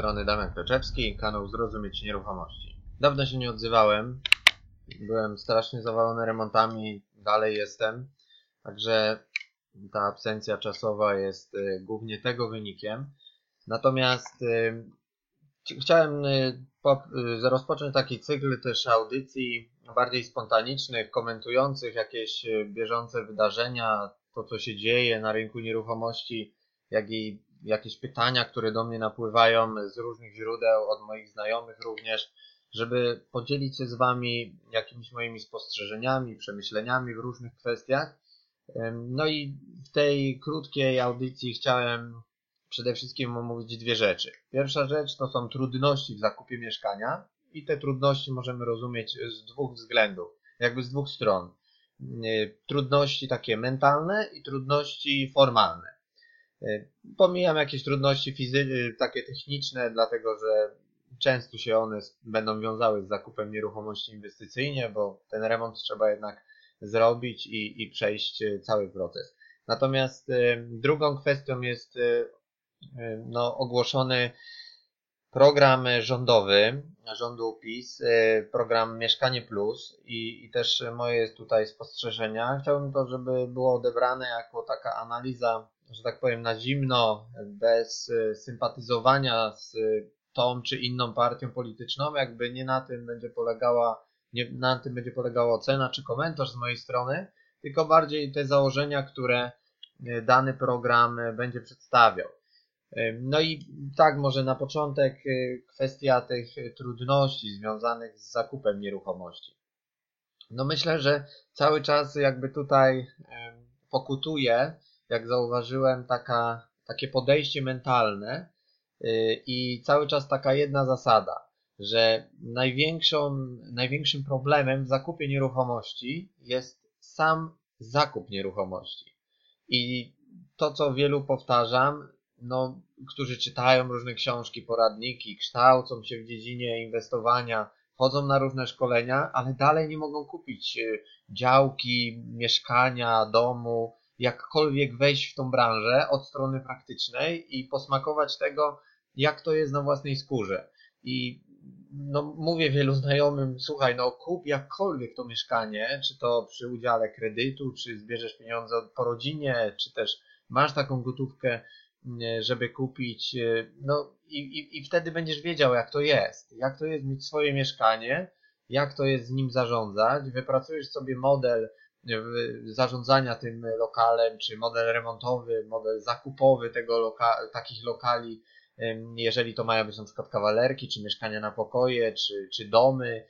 strony Damian Kleczewski, kanał Zrozumieć Nieruchomości. Dawno się nie odzywałem, byłem strasznie zawalony remontami, dalej jestem, także ta absencja czasowa jest y, głównie tego wynikiem. Natomiast y, chciałem y, rozpocząć taki cykl też audycji bardziej spontanicznych, komentujących jakieś bieżące wydarzenia, to co się dzieje na rynku nieruchomości, jak i jakieś pytania, które do mnie napływają z różnych źródeł, od moich znajomych również, żeby podzielić się z Wami jakimiś moimi spostrzeżeniami, przemyśleniami w różnych kwestiach. No i w tej krótkiej audycji chciałem przede wszystkim omówić dwie rzeczy. Pierwsza rzecz to są trudności w zakupie mieszkania i te trudności możemy rozumieć z dwóch względów, jakby z dwóch stron. Trudności takie mentalne i trudności formalne. Y, pomijam jakieś trudności fizyczne, takie techniczne, dlatego że często się one będą wiązały z zakupem nieruchomości inwestycyjnie, bo ten remont trzeba jednak zrobić i, i przejść y, cały proces. Natomiast y, drugą kwestią jest no, ogłoszony program rządowy rządu PiS, program Mieszkanie Plus i, i też moje tutaj spostrzeżenia. Chciałbym to, żeby było odebrane jako taka analiza że tak powiem, na zimno, bez e, sympatyzowania z tą czy inną partią polityczną, jakby nie na tym będzie polegała, nie na tym będzie polegała ocena czy komentarz z mojej strony, tylko bardziej te założenia, które e, dany program będzie przedstawiał. No i tak, może na początek kwestia tych trudności związanych z zakupem nieruchomości. No myślę, że cały czas jakby tutaj pokutuje jak zauważyłem, taka, takie podejście mentalne yy, i cały czas taka jedna zasada, że największą, największym problemem w zakupie nieruchomości jest sam zakup nieruchomości. I to, co wielu powtarzam, no, którzy czytają różne książki, poradniki, kształcą się w dziedzinie inwestowania, chodzą na różne szkolenia, ale dalej nie mogą kupić yy, działki, mieszkania, domu, jakkolwiek wejść w tą branżę od strony praktycznej i posmakować tego, jak to jest na własnej skórze. I no, mówię wielu znajomym, słuchaj, no kup jakkolwiek to mieszkanie, czy to przy udziale kredytu, czy zbierzesz pieniądze po rodzinie, czy też masz taką gotówkę, żeby kupić, y, no i, i, i wtedy będziesz wiedział, jak to jest. Jak to jest mieć swoje mieszkanie, jak to jest z nim zarządzać, wypracujesz sobie model zarządzania tym lokalem, czy model remontowy, model zakupowy tego loka takich lokali, jeżeli to mają być na przykład kawalerki, czy mieszkania na pokoje, czy, czy domy,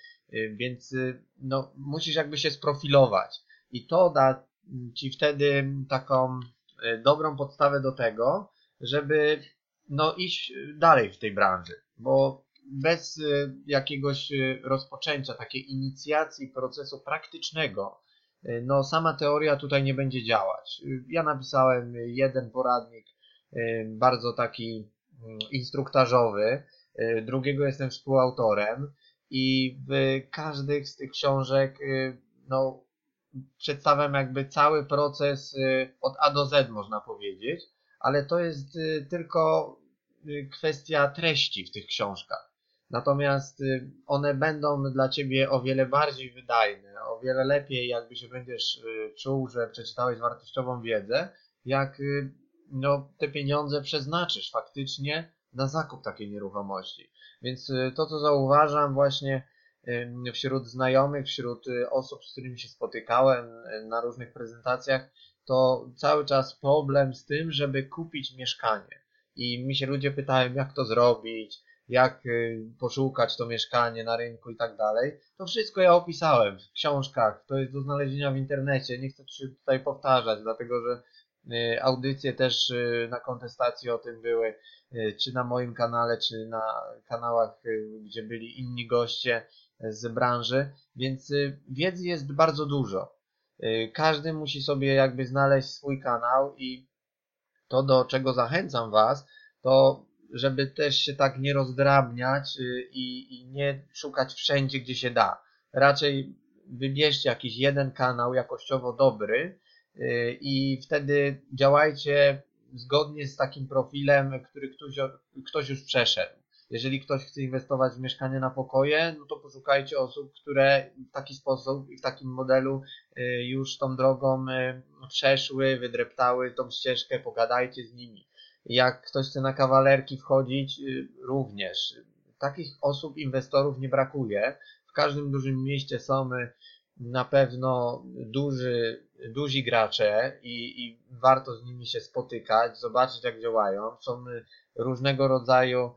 więc y, no, musisz jakby się sprofilować. I to da Ci wtedy taką y, dobrą podstawę do tego, żeby no, iść dalej w tej branży, bo bez y, jakiegoś rozpoczęcia, takiej inicjacji procesu praktycznego, no sama teoria tutaj nie będzie działać. Y, ja napisałem jeden poradnik, y, bardzo taki mm, instruktażowy, drugiego jestem współautorem i w każdych z tych książek no, przedstawiam jakby cały proces od A do Z można powiedzieć, ale to jest tylko kwestia treści w tych książkach. Natomiast y, one będą dla ciebie o wiele bardziej wydajne, o wiele lepiej jakby się będziesz y, czuł, że przeczytałeś wartościową wiedzę, jak y, no, te pieniądze przeznaczysz faktycznie na zakup takiej nieruchomości. Więc to, co zauważam właśnie wśród znajomych, wśród osób, z którymi się spotykałem na różnych prezentacjach, to cały czas problem z tym, żeby kupić mieszkanie. I mi się ludzie pytają, jak to zrobić, jak y, poszukać to mieszkanie na rynku i tak dalej. To wszystko ja opisałem w książkach, to jest do znalezienia w internecie. Nie chcę się tutaj powtarzać, dlatego że y, audycje też y, na kontestacji o tym były, czy na moim kanale, czy na kanałach, gdzie byli inni goście z branży, więc wiedzy jest bardzo dużo. Każdy musi sobie jakby znaleźć swój kanał i to, do czego zachęcam Was, to żeby też się tak nie rozdrabniać y, i, i nie szukać wszędzie, gdzie się da. Raczej wybierzcie jakiś jeden kanał jakościowo dobry y, i wtedy działajcie zgodnie z takim profilem, który ktoś, ktoś już przeszedł. Jeżeli ktoś chce inwestować w mieszkanie na pokoje, no to poszukajcie osób, które w taki sposób i w takim modelu y, już tą drogą przeszły, wydreptały tą ścieżkę, pogadajcie z nimi. Jak ktoś chce na kawalerki wchodzić, y, również. Takich osób, inwestorów nie brakuje. W każdym dużym mieście są na pewno duży, duzi gracze i, i warto z nimi się spotykać, zobaczyć jak działają. Są różnego rodzaju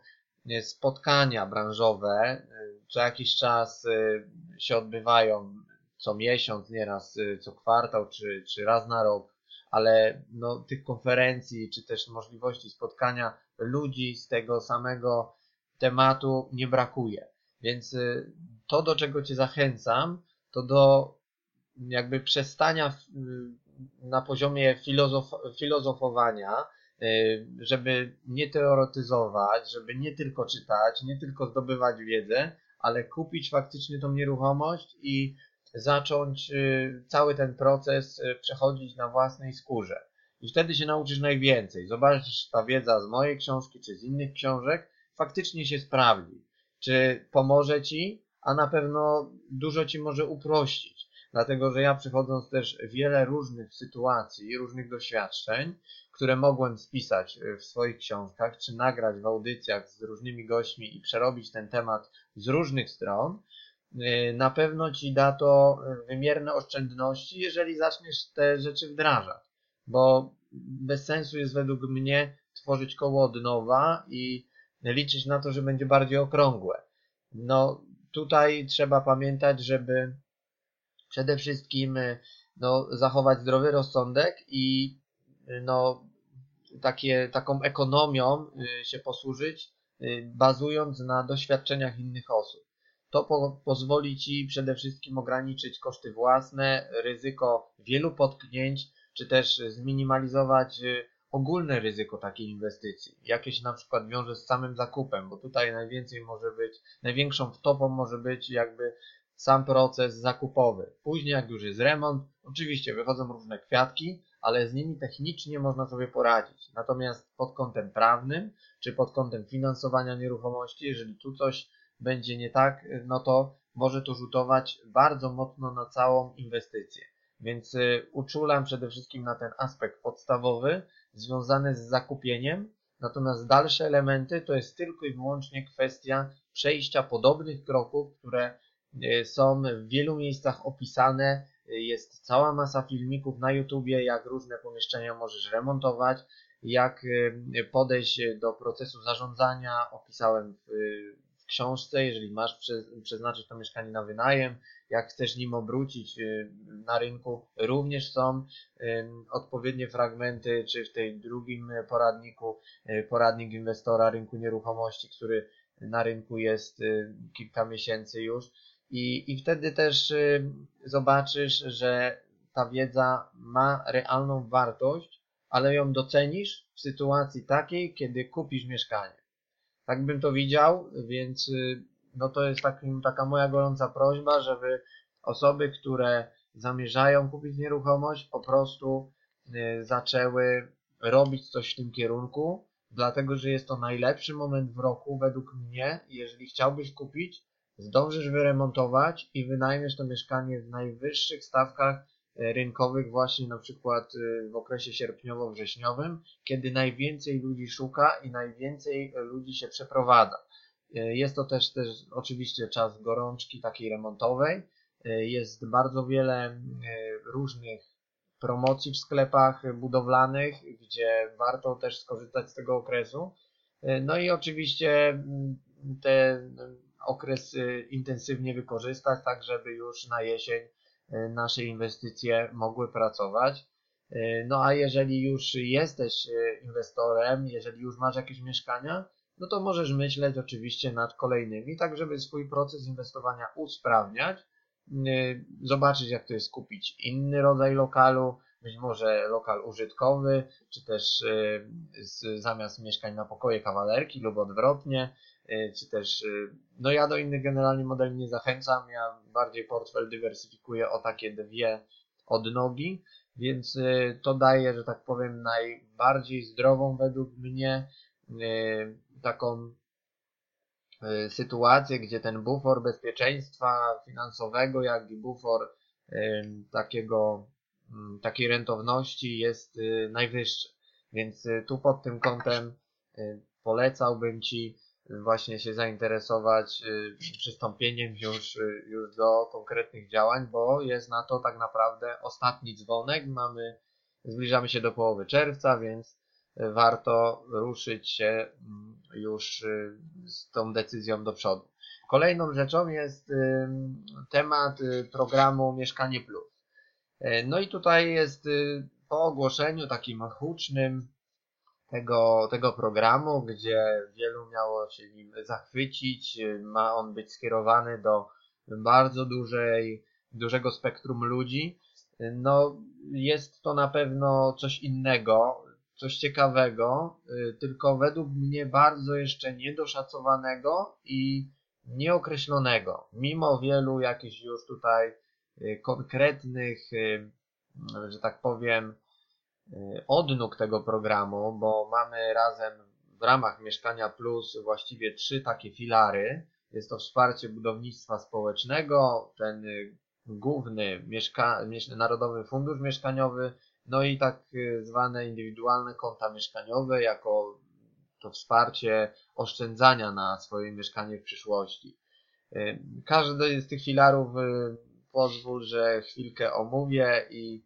spotkania branżowe co jakiś czas y, się odbywają, co miesiąc, nieraz y, co kwartał, czy, czy raz na rok, ale no, tych konferencji, czy też możliwości spotkania ludzi z tego samego tematu nie brakuje. Więc y, to, do czego Cię zachęcam, to do jakby przestania na poziomie filozof filozofowania, Y, żeby nie teoretyzować, żeby nie tylko czytać, nie tylko zdobywać wiedzę, ale kupić faktycznie tą nieruchomość i zacząć y, cały ten proces y, przechodzić na własnej skórze. I wtedy się nauczysz najwięcej. Zobaczysz, ta wiedza z mojej książki czy z innych książek faktycznie się sprawdzi. Czy pomoże ci, a na pewno dużo ci może uprościć. Dlatego, że ja przechodząc też wiele różnych sytuacji, różnych doświadczeń, które mogłem spisać e, w swoich książkach, czy nagrać w audycjach z różnymi gośćmi i przerobić ten temat z różnych stron, na pewno ci da to e, wymierne oszczędności, jeżeli zaczniesz te rzeczy wdrażać. Bo bez sensu jest według mnie tworzyć koło od nowa i liczyć na to, że będzie bardziej okrągłe. No, tutaj trzeba pamiętać, żeby przede wszystkim no, zachować zdrowy rozsądek i no, takie, taką ekonomią y, się posłużyć, y, bazując na doświadczeniach innych osób. To po, pozwoli Ci przede wszystkim ograniczyć koszty własne, ryzyko wielu potknięć, czy też zminimalizować y, ogólne ryzyko takiej inwestycji, jakie się na przykład wiąże z samym zakupem, bo tutaj najwięcej może być, największą wtopą może być jakby sam proces zakupowy. Później jak już jest remont, oczywiście wychodzą różne kwiatki, ale z nimi technicznie można sobie poradzić. Natomiast pod kątem prawnym, czy pod kątem finansowania nieruchomości, jeżeli tu coś będzie nie tak, no to może to rzutować bardzo mocno na całą inwestycję. Więc y, uczulam przede wszystkim na ten aspekt podstawowy związany z zakupieniem, natomiast dalsze elementy to jest tylko i wyłącznie kwestia przejścia podobnych kroków, które y, są w wielu miejscach opisane jest cała masa filmików na YouTubie, jak różne pomieszczenia możesz remontować, jak y, podejść do procesu zarządzania. Opisałem w, w książce, jeżeli masz przeznaczyć to mieszkanie na wynajem, jak chcesz nim obrócić y, na rynku, również są odpowiednie fragmenty, czy w tej drugim poradniku, y, poradnik inwestora rynku nieruchomości, który na rynku jest kilka miesięcy już i, i wtedy też y, zobaczysz, że ta wiedza ma realną wartość, ale ją docenisz w sytuacji takiej, kiedy kupisz mieszkanie. Tak bym to widział, więc y, no to jest takim, taka moja gorąca prośba, żeby osoby, które zamierzają kupić nieruchomość, po prostu y, zaczęły robić coś w tym kierunku, dlatego że jest to najlepszy moment w roku według mnie. Jeżeli chciałbyś kupić, zdążysz wyremontować i wynajmiesz to mieszkanie w najwyższych stawkach rynkowych właśnie na przykład e, w okresie sierpniowo-wrześniowym, kiedy najwięcej ludzi szuka i najwięcej ludzi się przeprowadza. E, jest to też, też oczywiście czas gorączki takiej remontowej. Jest bardzo wiele różnych promocji w sklepach budowlanych, gdzie warto też skorzystać z tego okresu. No i oczywiście te okres y, intensywnie wykorzystać, tak żeby już na jesień nasze inwestycje mogły pracować. Y, no a jeżeli już jesteś inwestorem, jeżeli już masz jakieś mieszkania, no to możesz myśleć oczywiście nad kolejnymi, tak żeby swój proces inwestowania usprawniać, zobaczyć jak to jest kupić inny rodzaj lokalu, być może lokal użytkowy, czy też zamiast mieszkań na pokoje kawalerki lub odwrotnie, czy też, y, no ja do innych generalnie modeli nie zachęcam, ja bardziej portfel dywersyfikuję o takie dwie odnogi, więc to daje, że tak powiem, najbardziej zdrową według mnie taką sytuację, gdzie ten bufor bezpieczeństwa finansowego, jak i bufor takiego, mm, takiej rentowności jest najwyższy. Więc tu pod tym kątem polecałbym Ci właśnie się zainteresować y, przystąpieniem już, y, już do konkretnych działań, bo jest na to tak naprawdę ostatni dzwonek. Mamy, zbliżamy się do połowy czerwca, więc warto ruszyć się mm, już y, z tą decyzją do przodu. Kolejną rzeczą jest temat programu Mieszkanie Plus. No i tutaj jest po ogłoszeniu takim hucznym tego, tego programu, gdzie wielu miało się nim zachwycić. Ma on być skierowany do bardzo dużej, dużego spektrum ludzi. No, jest to na pewno coś innego, coś ciekawego, tylko według mnie bardzo jeszcze niedoszacowanego i nieokreślonego. Mimo wielu jakichś już tutaj konkretnych, że tak powiem, Y, odnóg tego programu, bo mamy razem w ramach Mieszkania Plus właściwie trzy takie filary. Jest to wsparcie budownictwa społecznego, ten y, główny mieszka Narodowy Fundusz Mieszkaniowy, no i tak y, zwane indywidualne konta mieszkaniowe jako to wsparcie oszczędzania na swoje mieszkanie w przyszłości. Każdy z tych filarów pozwól, że chwilkę omówię i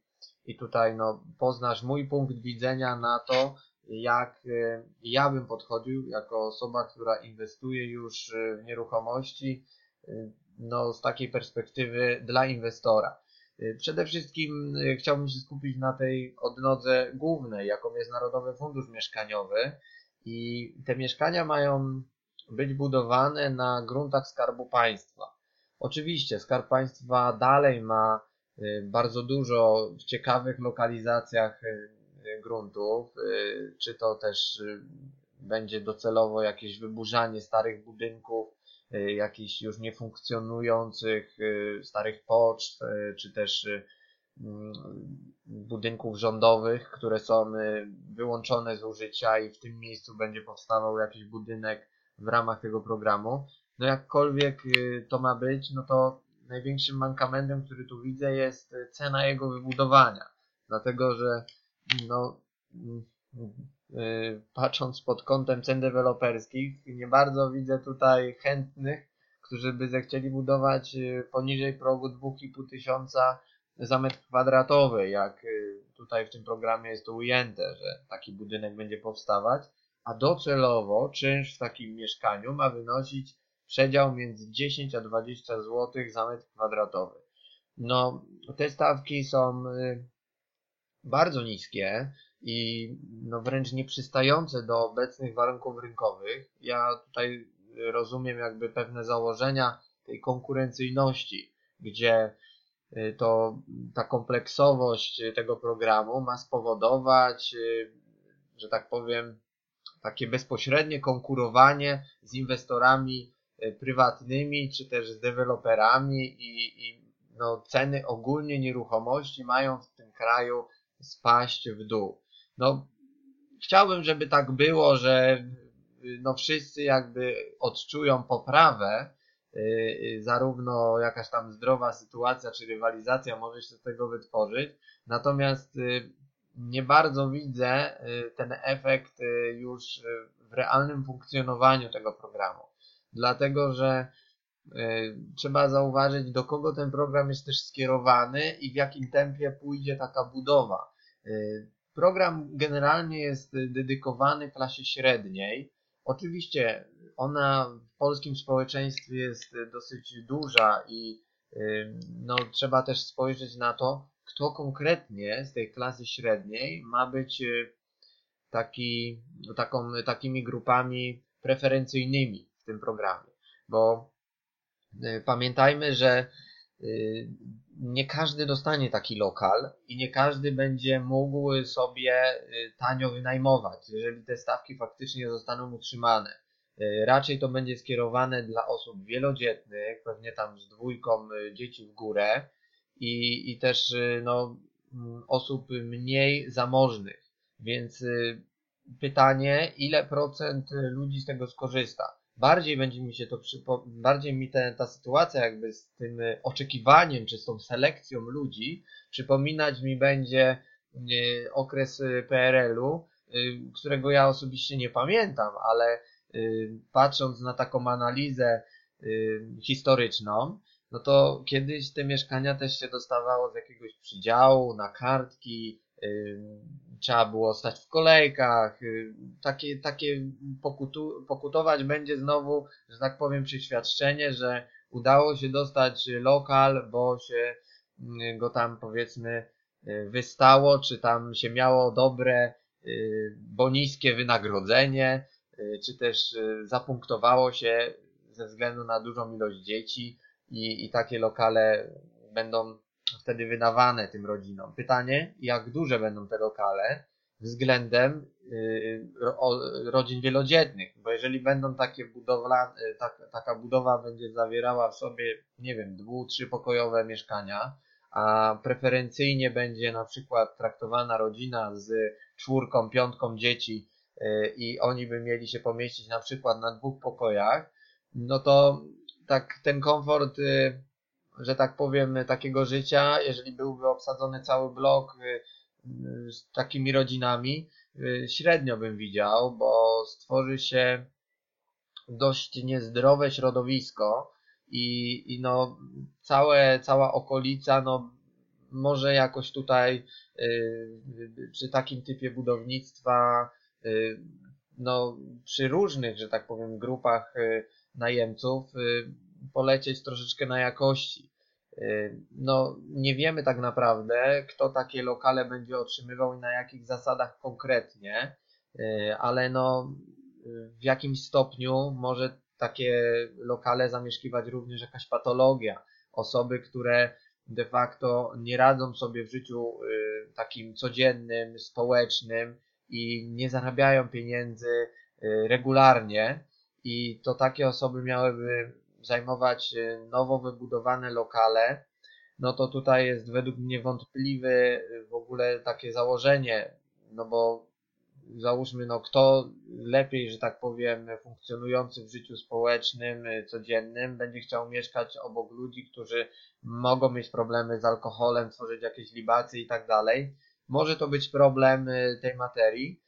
i tutaj no, poznasz mój punkt widzenia na to, jak e, ja bym podchodził jako osoba, która inwestuje już e, w nieruchomości, e, no, z takiej perspektywy dla inwestora. Przede wszystkim chciałbym się skupić na tej odnodze głównej, jaką jest Narodowy Fundusz Mieszkaniowy i te mieszkania mają być budowane na gruntach Skarbu Państwa. Oczywiście Skarb Państwa dalej ma Y, bardzo dużo w ciekawych lokalizacjach y, y, gruntów, czy to też będzie docelowo jakieś wyburzanie starych budynków, jakichś już niefunkcjonujących starych poczt, czy też mm, budynków rządowych, które są wyłączone z użycia i w tym miejscu będzie powstawał jakiś budynek w ramach tego programu. No jakkolwiek to ma być, no to największym mankamentem, który tu widzę, jest e, cena jego wybudowania. Dlatego, że no, mm, e, patrząc pod kątem cen deweloperskich, nie bardzo widzę tutaj chętnych, którzy by zechcieli budować e, poniżej progu 2,5 tysiąca za metr kwadratowy, jak tutaj w tym programie jest to ujęte, że taki budynek będzie powstawać, a docelowo czynsz w takim mieszkaniu ma wynosić przedział między 10 a 20 zł za metr kwadratowy. No, te stawki są y, bardzo niskie i no wręcz nieprzystające do obecnych warunków rynkowych. Ja tutaj rozumiem jakby pewne założenia tej konkurencyjności, gdzie y, to ta kompleksowość tego programu ma spowodować, y, że tak powiem, takie bezpośrednie konkurowanie z inwestorami prywatnymi, czy też z deweloperami i, i no, ceny ogólnie nieruchomości mają w tym kraju spaść w dół. No, chciałbym, żeby tak było, że no, wszyscy jakby odczują poprawę, yy, zarówno jakaś tam zdrowa sytuacja czy rywalizacja może się z tego wytworzyć, natomiast yy, nie bardzo widzę yy, ten efekt już w realnym funkcjonowaniu tego programu dlatego że e, trzeba zauważyć, do kogo ten program jest też skierowany i w jakim tempie pójdzie taka budowa. E, program generalnie jest dedykowany klasie średniej. Oczywiście ona w polskim społeczeństwie jest dosyć duża i e, no, trzeba też spojrzeć na to, kto konkretnie z tej klasy średniej ma być taki, taką, takimi grupami preferencyjnymi tym programie. Bo y, pamiętajmy, że y, nie każdy dostanie taki lokal i nie każdy będzie mógł sobie y, tanio wynajmować, jeżeli te stawki faktycznie zostaną utrzymane. Raczej to będzie skierowane dla osób wielodzietnych, pewnie tam z dwójką dzieci w górę i, i też no, mm, osób mniej zamożnych. Więc pytanie, ile procent ludzi z tego skorzysta? Bardziej będzie mi się to przypo... bardziej mi te, ta sytuacja jakby z tym oczekiwaniem, czy z tą selekcją ludzi przypominać mi będzie y, okres PRL-u, którego ja osobiście nie pamiętam, ale patrząc na taką analizę historyczną, no to kiedyś te mieszkania też się dostawało z jakiegoś przydziału na kartki, trzeba było stać w kolejkach, yy, takie, takie pokutu, pokutować będzie znowu, że tak powiem, przyświadczenie, że udało się dostać lokal, bo się yy, go tam powiedzmy yy, wystało, czy tam się miało dobre, bo niskie wynagrodzenie, czy też zapunktowało się ze względu na dużą ilość dzieci, i, i takie lokale będą wtedy wydawane tym rodzinom. Pytanie, jak duże będą te lokale względem y, rodzin wielodzietnych, bo jeżeli będą takie budowla, y, tak, taka budowa będzie zawierała w sobie, nie wiem, dwu, trzypokojowe mieszkania, a preferencyjnie będzie na przykład traktowana rodzina z czwórką, piątką dzieci y, i oni by mieli się pomieścić na przykład na dwóch pokojach, no to tak ten komfort, y, że tak powiem, takiego życia, jeżeli byłby obsadzony cały blok y, y, z takimi rodzinami, średnio bym widział, bo stworzy się dość niezdrowe środowisko i, i no całe, cała okolica no może jakoś tutaj przy takim typie budownictwa no przy różnych, że tak powiem, grupach najemców y, polecieć troszeczkę na jakości. Y, no, nie wiemy tak naprawdę, kto takie lokale będzie otrzymywał i na jakich zasadach konkretnie, y, ale no, w jakimś stopniu może takie lokale zamieszkiwać również jakaś patologia. Osoby, które de facto nie radzą sobie w życiu takim codziennym, społecznym i nie zarabiają pieniędzy regularnie, i to takie osoby miałyby zajmować y, nowo wybudowane lokale, no to tutaj jest według mnie wątpliwy y, w ogóle takie założenie, no bo załóżmy, no kto lepiej, że tak powiem, funkcjonujący w życiu społecznym, y, codziennym, będzie chciał mieszkać obok ludzi, którzy mogą mieć problemy z alkoholem, tworzyć jakieś libacje i tak dalej. Może to być problem tej materii,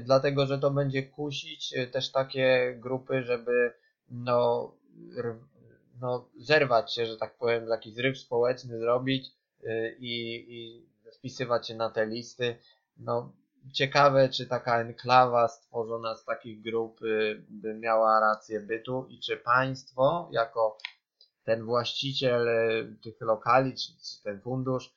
dlatego że to będzie kusić też takie grupy, żeby no, no zerwać się, że tak powiem, jakiś zryw społeczny zrobić y, i, i wpisywać się na te listy. No, ciekawe, czy taka enklawa stworzona z takich grup by miała rację bytu i czy państwo jako ten właściciel tych lokali, czy, ten fundusz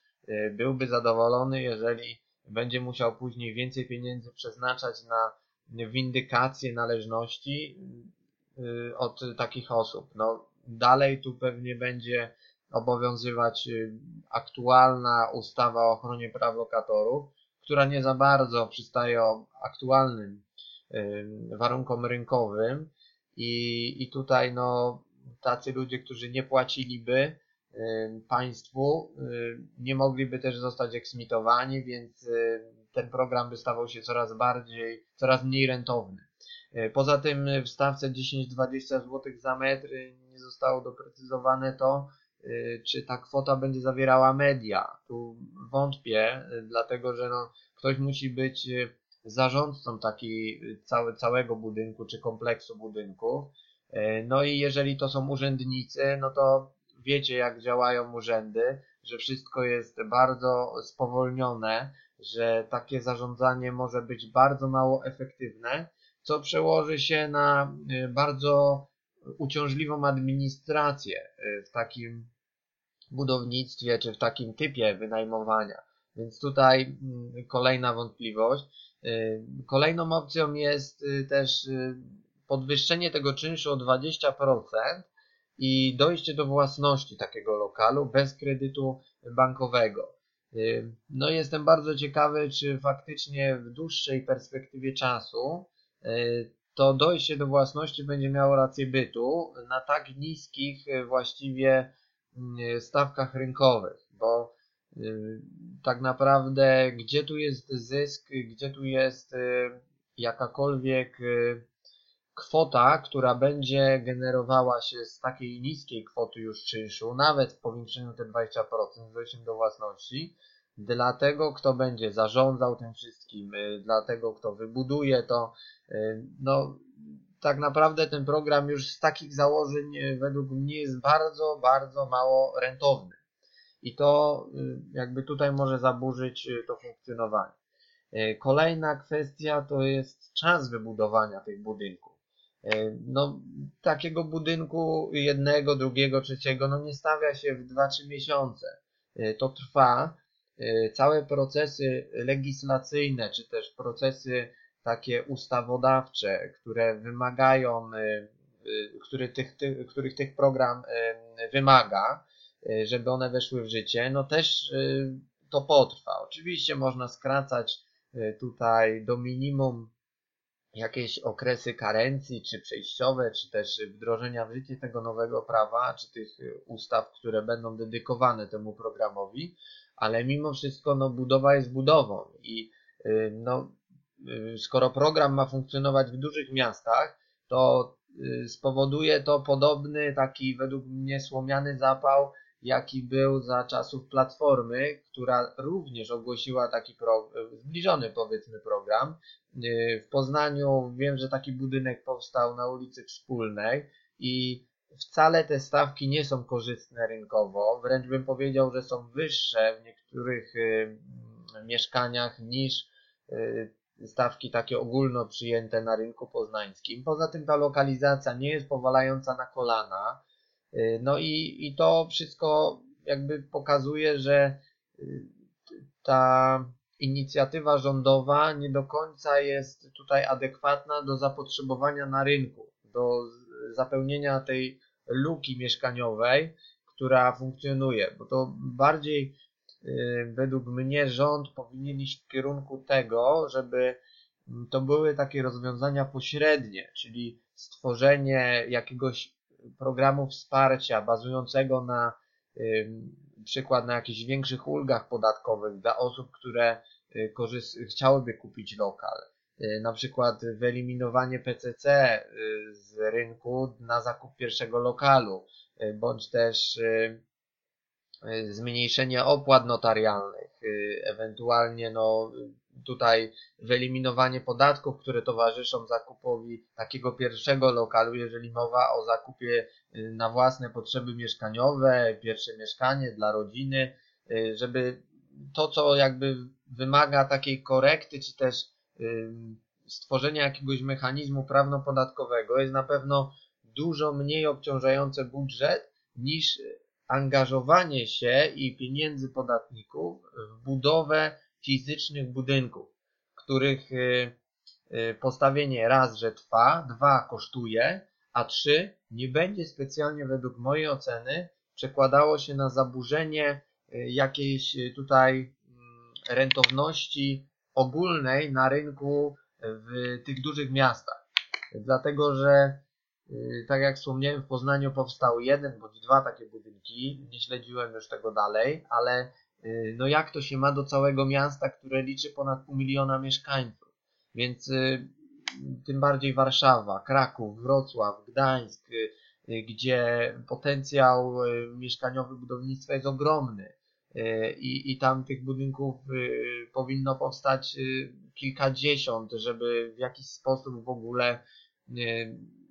byłby zadowolony, jeżeli będzie musiał później więcej pieniędzy przeznaczać na windykację należności y, od takich osób. No, dalej tu pewnie będzie obowiązywać y, aktualna ustawa o ochronie praw lokatorów, która nie za bardzo przystaje aktualnym y, warunkom rynkowym i, i tutaj no, tacy ludzie, którzy nie płaciliby, państwu, nie mogliby też zostać eksmitowani, więc ten program by stawał się coraz bardziej, coraz mniej rentowny. E, poza tym w stawce 10-20 zł za metr nie zostało doprecyzowane to, e, czy ta kwota będzie zawierała media. Tu wątpię, e, dlatego że no, ktoś musi być zarządcą taki cały, całego budynku czy kompleksu budynków. No i jeżeli to są urzędnicy, no to wiecie jak działają urzędy, że wszystko jest bardzo spowolnione, że takie zarządzanie może być bardzo mało efektywne, co przełoży się na y, bardzo uciążliwą administrację y, w takim budownictwie czy w takim typie wynajmowania. Więc tutaj mm, kolejna wątpliwość. Y, kolejną opcją jest też podwyższenie tego czynszu o 20%, i dojście do własności takiego lokalu bez kredytu bankowego. No jestem bardzo ciekawy, czy faktycznie w dłuższej perspektywie czasu to dojście do własności będzie miało rację bytu na tak niskich y, właściwie stawkach rynkowych, bo y, tak naprawdę gdzie tu jest zysk, gdzie tu jest jakakolwiek kwota, która będzie generowała się z takiej niskiej kwoty już czynszu, nawet w powiększeniu te 20% z dojściem do własności, dla tego, kto będzie zarządzał tym wszystkim, y, dla tego, kto wybuduje to. Y, no, tak naprawdę ten program już z takich założeń y, według mnie jest bardzo, bardzo mało rentowny. I to jakby tutaj może zaburzyć to funkcjonowanie. Kolejna kwestia to jest czas wybudowania tych budynków. No, takiego budynku jednego, drugiego, trzeciego, no nie stawia się w 2-3 miesiące. To trwa całe procesy legislacyjne, czy też procesy takie ustawodawcze, które wymagają, y, y, który tych, tych, których tych program wymaga, żeby one weszły w życie, no też to potrwa. Oczywiście można skracać tutaj do minimum jakieś okresy karencji, czy przejściowe, czy też wdrożenia w życie tego nowego prawa, czy tych ustaw, które będą dedykowane temu programowi, ale mimo wszystko no, budowa jest budową i y, no, y, skoro program ma funkcjonować w dużych miastach, to y, spowoduje to podobny taki według mnie słomiany zapał, jaki był za czasów Platformy, która również ogłosiła taki pro, zbliżony powiedzmy program. W Poznaniu wiem, że taki budynek powstał na ulicy Wspólnej i wcale te stawki nie są korzystne rynkowo, wręcz bym powiedział, że są wyższe w niektórych y, mieszkaniach niż y, stawki takie ogólno przyjęte na rynku poznańskim. Poza tym ta lokalizacja nie jest powalająca na kolana. Y, no i, i to wszystko jakby pokazuje, że ta inicjatywa rządowa nie do końca jest tutaj adekwatna do zapotrzebowania na rynku, do zapełnienia tej luki mieszkaniowej, która funkcjonuje, bo to bardziej y, według mnie rząd powinien iść w kierunku tego, żeby to były takie rozwiązania pośrednie, czyli stworzenie jakiegoś programu wsparcia bazującego na przykład na jakichś większych ulgach podatkowych dla osób, które y, chciałyby kupić lokal. Y, na przykład wyeliminowanie PCC y, z rynku na zakup pierwszego lokalu, y, bądź też zmniejszenie opłat notarialnych, ewentualnie no, tutaj wyeliminowanie podatków, które towarzyszą zakupowi takiego pierwszego lokalu, jeżeli mowa o zakupie na własne potrzeby mieszkaniowe, pierwsze mieszkanie dla rodziny, żeby to, co jakby wymaga takiej korekty, czy też stworzenia jakiegoś mechanizmu prawno-podatkowego jest na pewno dużo mniej obciążające budżet niż angażowanie się i pieniędzy podatników w budowę fizycznych budynków, których y, y, postawienie raz, że trwa, dwa kosztuje, a trzy nie będzie specjalnie według mojej oceny przekładało się na zaburzenie y, jakiejś tutaj mm, rentowności ogólnej na rynku w tych dużych miastach. Dlatego, że y, tak jak wspomniałem, w Poznaniu powstał jeden bądź dwa takie budynki. Nie śledziłem już tego dalej, ale y, no jak to się ma do całego miasta, które liczy ponad pół miliona mieszkańców. Więc y, tym bardziej Warszawa, Kraków, Wrocław, Gdańsk, gdzie potencjał mieszkaniowy budownictwa jest ogromny. I, I tam tych budynków powinno powstać kilkadziesiąt, żeby w jakiś sposób w ogóle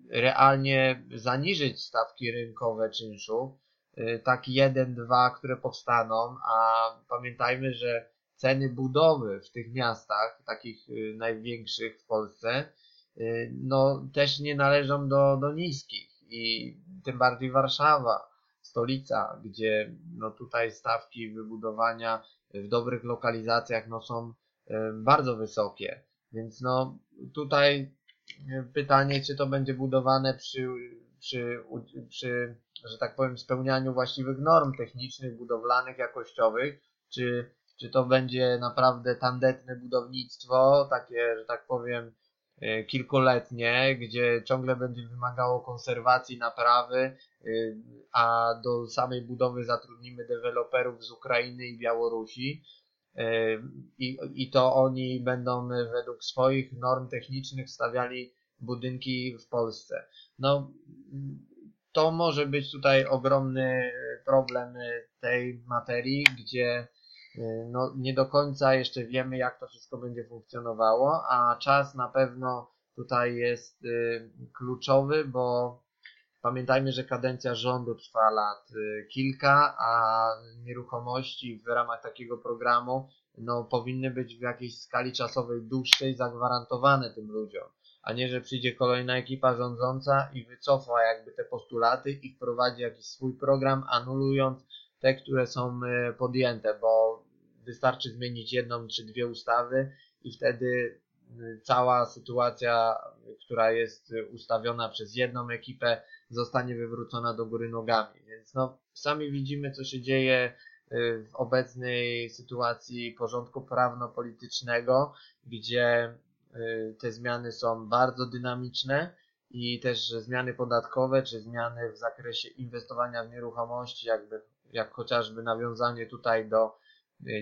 realnie zaniżyć stawki rynkowe czynszu. Y, tak jeden, dwa, które powstaną, a pamiętajmy, że ceny budowy w tych miastach, takich y, największych w Polsce, y, no też nie należą do, do niskich i tym bardziej Warszawa, stolica, gdzie no tutaj stawki wybudowania w dobrych lokalizacjach no są bardzo wysokie. Więc no tutaj pytanie, czy to będzie budowane przy, przy, przy, że tak powiem, spełnianiu właściwych norm technicznych, budowlanych, jakościowych, czy, czy to będzie naprawdę tandetne budownictwo, takie, że tak powiem, y, kilkuletnie, gdzie ciągle będzie wymagało konserwacji, naprawy, y, a do samej budowy zatrudnimy deweloperów z Ukrainy i Białorusi. I, I to oni będą według swoich norm technicznych stawiali budynki w Polsce. No, to może być tutaj ogromny problem tej materii, gdzie no, nie do końca jeszcze wiemy, jak to wszystko będzie funkcjonowało, a czas na pewno tutaj jest y, kluczowy, bo pamiętajmy, że kadencja rządu trwa lat y, kilka, a nieruchomości w ramach takiego programu no, powinny być w jakiejś skali czasowej dłuższej zagwarantowane tym ludziom, a nie, że przyjdzie kolejna ekipa rządząca i wycofa jakby te postulaty i wprowadzi jakiś swój program, anulując te, które są podjęte, bo wystarczy zmienić jedną czy dwie ustawy i wtedy y, cała sytuacja, która jest ustawiona przez jedną ekipę, zostanie wywrócona do góry nogami. Więc no, sami widzimy, co się dzieje y, w obecnej sytuacji porządku prawno-politycznego, gdzie y, te zmiany są bardzo dynamiczne i też zmiany podatkowe, czy zmiany w zakresie inwestowania w nieruchomości, jakby, jak chociażby nawiązanie tutaj do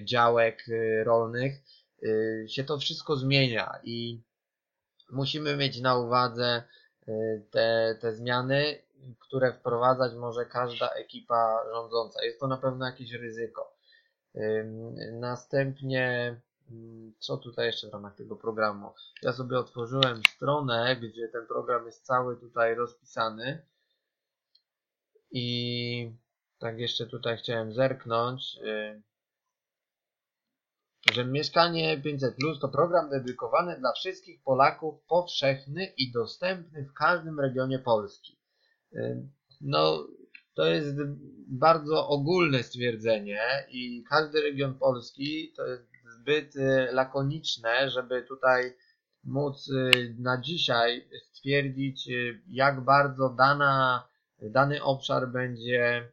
działek y, rolnych, y, się to wszystko zmienia i musimy mieć na uwadze te, te zmiany, które wprowadzać może każda ekipa rządząca. Jest to na pewno jakieś ryzyko. Następnie, co tutaj jeszcze w ramach tego programu? Ja sobie otworzyłem stronę, gdzie ten program jest cały tutaj rozpisany i tak jeszcze tutaj chciałem zerknąć że Mieszkanie 500 Plus to program dedykowany dla wszystkich Polaków, powszechny i dostępny w każdym regionie Polski. No, to jest bardzo ogólne stwierdzenie i każdy region Polski to jest zbyt y, lakoniczne, żeby tutaj móc y, na dzisiaj stwierdzić, y, jak bardzo dana, dany obszar będzie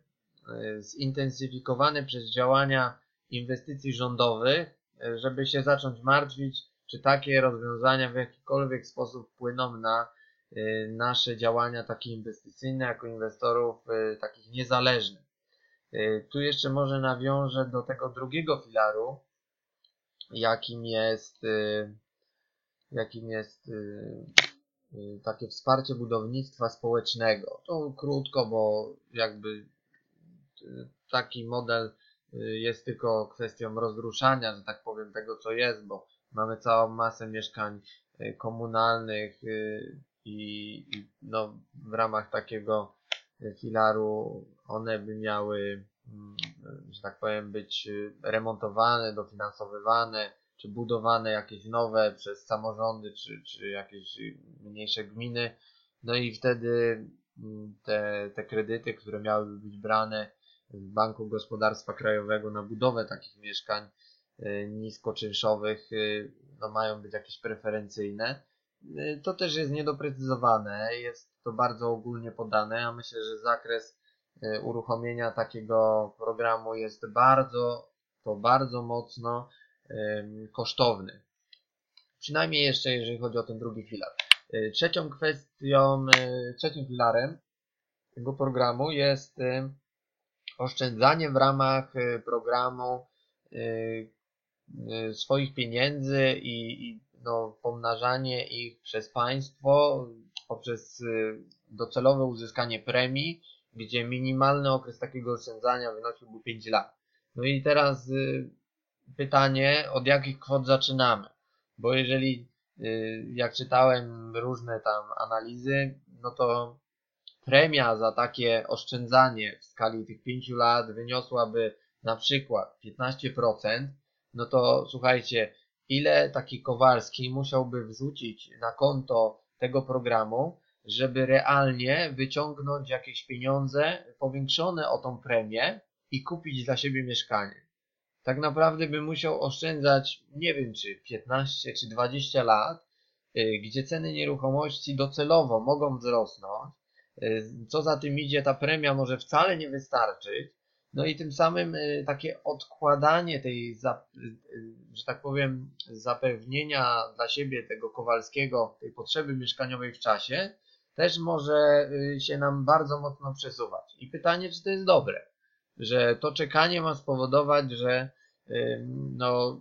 zintensyfikowany przez działania inwestycji rządowych, żeby się zacząć martwić, czy takie rozwiązania w jakikolwiek sposób wpłyną na y, nasze działania takie inwestycyjne jako inwestorów y, takich niezależnych. Y, tu jeszcze może nawiążę do tego drugiego filaru, jakim jest, jakim jest takie wsparcie budownictwa społecznego. To krótko, bo jakby taki model jest tylko kwestią rozruszania, że tak powiem, tego co jest, bo mamy całą masę mieszkań y, komunalnych y, i, no, w ramach takiego filaru one by miały, mm, że tak powiem, być remontowane, dofinansowywane, czy budowane jakieś nowe przez samorządy, czy, czy jakieś mniejsze gminy. No i wtedy mm, te, te kredyty, które miałyby być brane Banku Gospodarstwa Krajowego na budowę takich mieszkań y, niskoczynszowych y, no mają być jakieś preferencyjne. Y, to też jest niedoprecyzowane, jest to bardzo ogólnie podane, a myślę, że zakres uruchomienia takiego programu jest bardzo, to bardzo mocno kosztowny. Przynajmniej jeszcze jeżeli chodzi o ten drugi filar. Trzecią kwestią, trzecim filarem tego programu jest oszczędzanie w ramach y, programu y, y, swoich pieniędzy i, i no, pomnażanie ich przez państwo poprzez docelowe uzyskanie premii, gdzie minimalny okres takiego oszczędzania wynosiłby 5 lat. No i teraz pytanie, od jakich kwot zaczynamy? Bo jeżeli, jak czytałem różne tam analizy, no to premia za takie oszczędzanie w skali tych 5 lat wyniosłaby na przykład 15%, no to słuchajcie, ile taki Kowalski musiałby wrzucić na konto tego programu, żeby realnie wyciągnąć jakieś pieniądze powiększone o tą premię i kupić dla siebie mieszkanie. Tak naprawdę by musiał oszczędzać, nie wiem czy 15 czy 20 lat, y, gdzie ceny nieruchomości docelowo mogą wzrosnąć, co za tym idzie, ta premia może wcale nie wystarczyć. No i tym samym y, takie odkładanie tej, że tak powiem, zapewnienia dla siebie tego Kowalskiego, tej potrzeby mieszkaniowej w czasie, też może się nam bardzo mocno przesuwać. I pytanie, czy to jest dobre, że to czekanie ma spowodować, że no,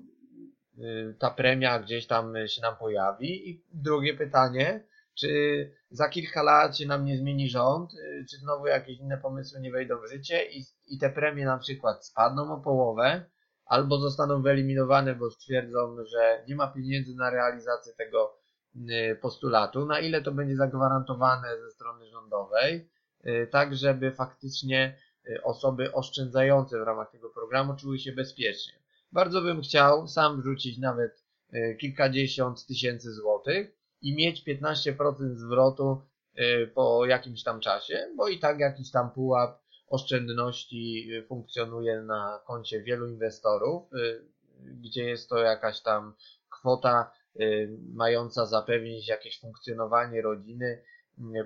y, ta premia gdzieś tam się nam pojawi. I drugie pytanie, czy za kilka lat się nam nie zmieni rząd, y, czy znowu jakieś inne pomysły nie wejdą w życie? I, i te premie na przykład spadną o połowę, albo zostaną wyeliminowane, bo stwierdzą, że nie ma pieniędzy na realizację tego y, postulatu, na ile to będzie zagwarantowane ze strony rządowej, tak żeby faktycznie Y, osoby oszczędzające w ramach tego programu czuły się bezpiecznie. Bardzo bym chciał sam wrzucić nawet y, kilkadziesiąt tysięcy złotych i mieć 15% zwrotu y, po jakimś tam czasie, bo i tak jakiś tam pułap oszczędności funkcjonuje na koncie wielu inwestorów, gdzie jest to jakaś tam kwota mająca zapewnić jakieś funkcjonowanie rodziny,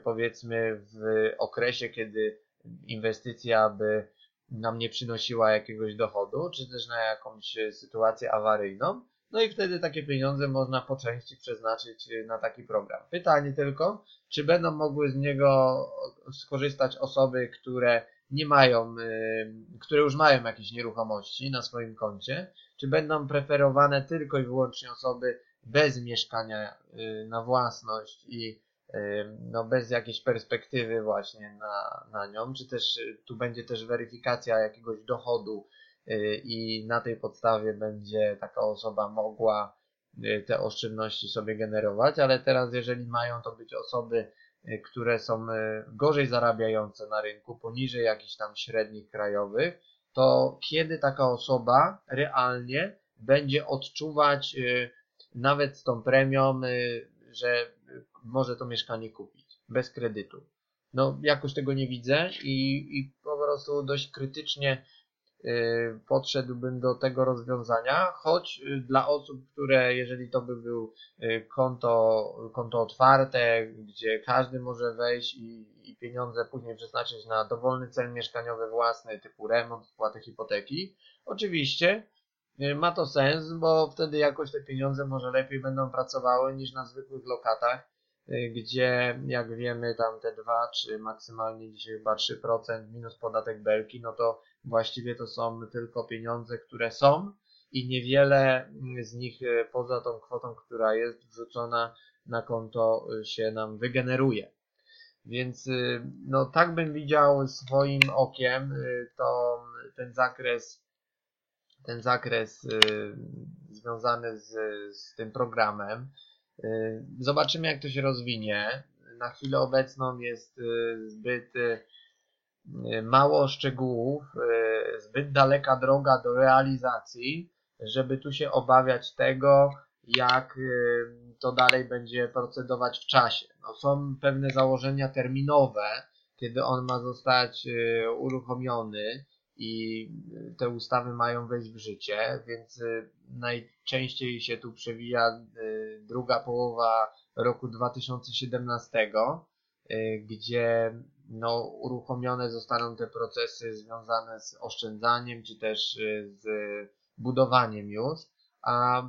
powiedzmy w okresie, kiedy inwestycja by nam nie przynosiła jakiegoś dochodu, czy też na jakąś sytuację awaryjną. No i wtedy takie pieniądze można po części przeznaczyć na taki program. Pytanie tylko, czy będą mogły z niego skorzystać osoby, które nie mają, y, które już mają jakieś nieruchomości na swoim koncie, czy będą preferowane tylko i wyłącznie osoby bez mieszkania y, na własność i no bez jakiejś perspektywy właśnie na, na nią, czy też y, tu będzie też weryfikacja jakiegoś dochodu y, i na tej podstawie będzie taka osoba mogła y, te oszczędności sobie generować, ale teraz jeżeli mają to być osoby, które są gorzej zarabiające na rynku, poniżej jakichś tam średnich krajowych, to kiedy taka osoba realnie będzie odczuwać nawet z tą premią, że może to mieszkanie kupić bez kredytu. No, jakoś tego nie widzę i, i po prostu dość krytycznie y, podszedłbym do tego rozwiązania, choć y, dla osób, które jeżeli to by był y, konto, konto otwarte, gdzie każdy może wejść i, i pieniądze później przeznaczyć na dowolny cel mieszkaniowy własny, typu remont, spłatę hipoteki, oczywiście ma to sens, bo wtedy jakoś te pieniądze może lepiej będą pracowały niż na zwykłych lokatach, Y, gdzie jak wiemy tam te 2 czy maksymalnie dzisiaj chyba 3% minus podatek belki, no to właściwie to są tylko pieniądze, które są i niewiele z nich y, poza tą kwotą, która jest wrzucona na konto y, się nam wygeneruje. Więc no tak bym widział swoim okiem to ten zakres ten zakres związany z, z tym programem. Zobaczymy, jak to się rozwinie. Na chwilę obecną jest zbyt mało szczegółów, zbyt daleka droga do realizacji, żeby tu się obawiać tego, jak to dalej będzie procedować w czasie. No, są pewne założenia terminowe, kiedy on ma zostać uruchomiony i te ustawy mają wejść w życie, więc najczęściej się tu przewija druga połowa roku 2017, y, gdzie no, uruchomione zostaną te procesy związane z oszczędzaniem, czy też y, z budowaniem już. A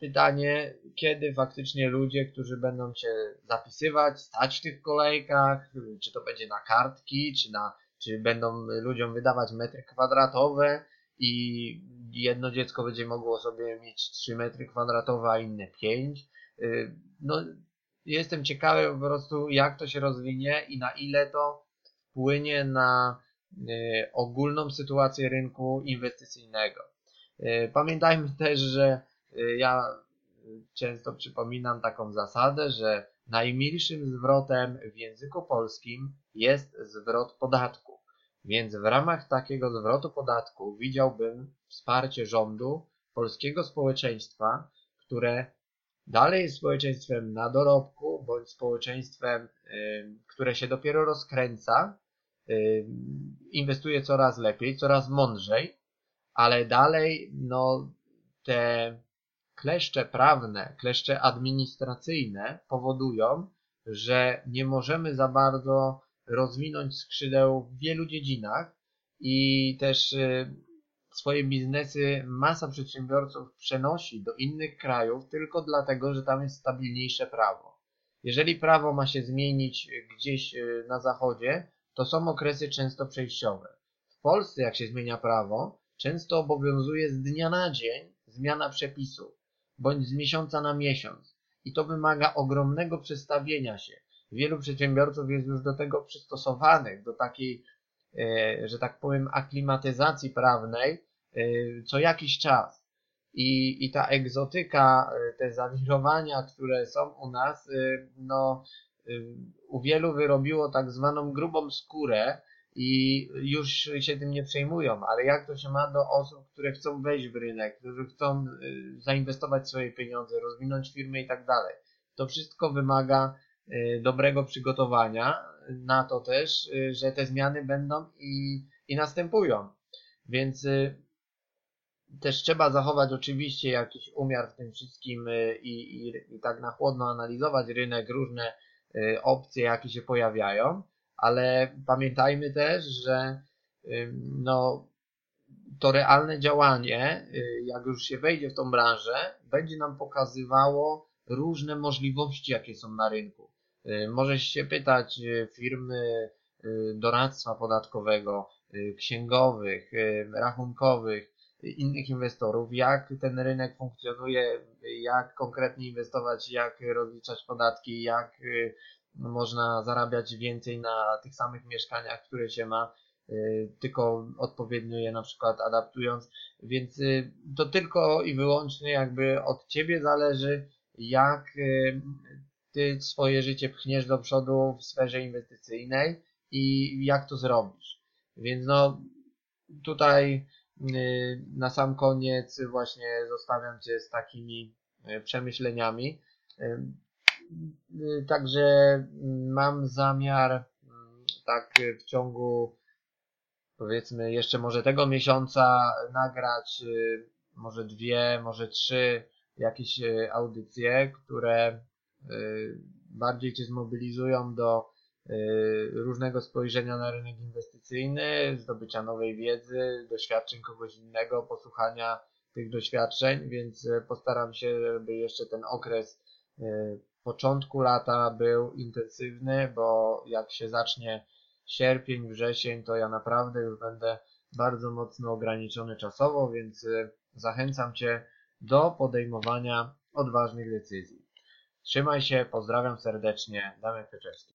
pytanie, kiedy faktycznie ludzie, którzy będą się zapisywać, stać w tych kolejkach, czy to będzie na kartki, czy, na, czy będą ludziom wydawać metry kwadratowe i jedno dziecko będzie mogło sobie mieć 3 metry kwadratowe, a inne 5. Y, no, jestem ciekawy po prostu, jak to się rozwinie i na ile to wpłynie na y, ogólną sytuację rynku inwestycyjnego. Y, pamiętajmy też, że ja często przypominam taką zasadę, że najmilszym zwrotem w języku polskim jest zwrot podatku. Więc w ramach takiego zwrotu podatku widziałbym wsparcie rządu, polskiego społeczeństwa, które dalej jest społeczeństwem na dorobku, bądź społeczeństwem, które się dopiero rozkręca, inwestuje coraz lepiej, coraz mądrzej, ale dalej no, te kleszcze prawne, kleszcze administracyjne powodują, że nie możemy za bardzo rozwinąć skrzydeł w wielu dziedzinach i też swoje biznesy masa przedsiębiorców przenosi do innych krajów tylko dlatego, że tam jest stabilniejsze prawo. Jeżeli prawo ma się zmienić gdzieś y, na zachodzie, to są okresy często przejściowe. W Polsce, jak się zmienia prawo, często obowiązuje z dnia na dzień zmiana przepisów, bądź z miesiąca na miesiąc. I to wymaga ogromnego przestawienia się. Wielu przedsiębiorców jest już do tego przystosowanych, do takiej, że tak powiem, aklimatyzacji prawnej e, co jakiś czas. I, i ta egzotyka, e, te zawirowania, które są u nas, no, u wielu wyrobiło tak zwaną grubą skórę, i już się tym nie przejmują, ale jak to się ma do osób, które chcą wejść w rynek, którzy chcą zainwestować swoje pieniądze, rozwinąć firmy i tak dalej. To wszystko wymaga dobrego przygotowania na to też, y, że te zmiany będą i, i następują. Więc też trzeba zachować oczywiście jakiś umiar w tym wszystkim i, i, i tak na chłodno analizować rynek, różne opcje, jakie się pojawiają ale pamiętajmy też, że no, to realne działanie, y, jak już się wejdzie w tą branżę, będzie nam pokazywało różne możliwości, jakie są na rynku. Y, możesz się pytać y, firmy doradztwa podatkowego, księgowych, rachunkowych, innych inwestorów, jak ten rynek funkcjonuje, jak konkretnie inwestować, jak rozliczać podatki, jak można zarabiać więcej na tych samych mieszkaniach, które się ma, y, tylko odpowiednio je na przykład adaptując, więc y, to tylko i wyłącznie jakby od Ciebie zależy, jak y, Ty swoje życie pchniesz do przodu w sferze inwestycyjnej i jak to zrobisz. Więc no tutaj na sam koniec właśnie zostawiam Cię z takimi przemyśleniami. Y, także mm, mam zamiar mm, tak w ciągu powiedzmy jeszcze może tego miesiąca nagrać y, może dwie, może trzy jakieś y, audycje, które bardziej Cię zmobilizują do różnego spojrzenia na rynek inwestycyjny, zdobycia nowej wiedzy, doświadczeń kogoś innego, posłuchania tych doświadczeń, więc postaram się, żeby jeszcze ten okres początku lata był intensywny, bo jak się zacznie sierpień, wrzesień, to ja naprawdę już będę bardzo mocno ograniczony czasowo, więc zachęcam Cię do podejmowania odważnych decyzji. Trzymaj się, pozdrawiam serdecznie, Damian Pieczewski.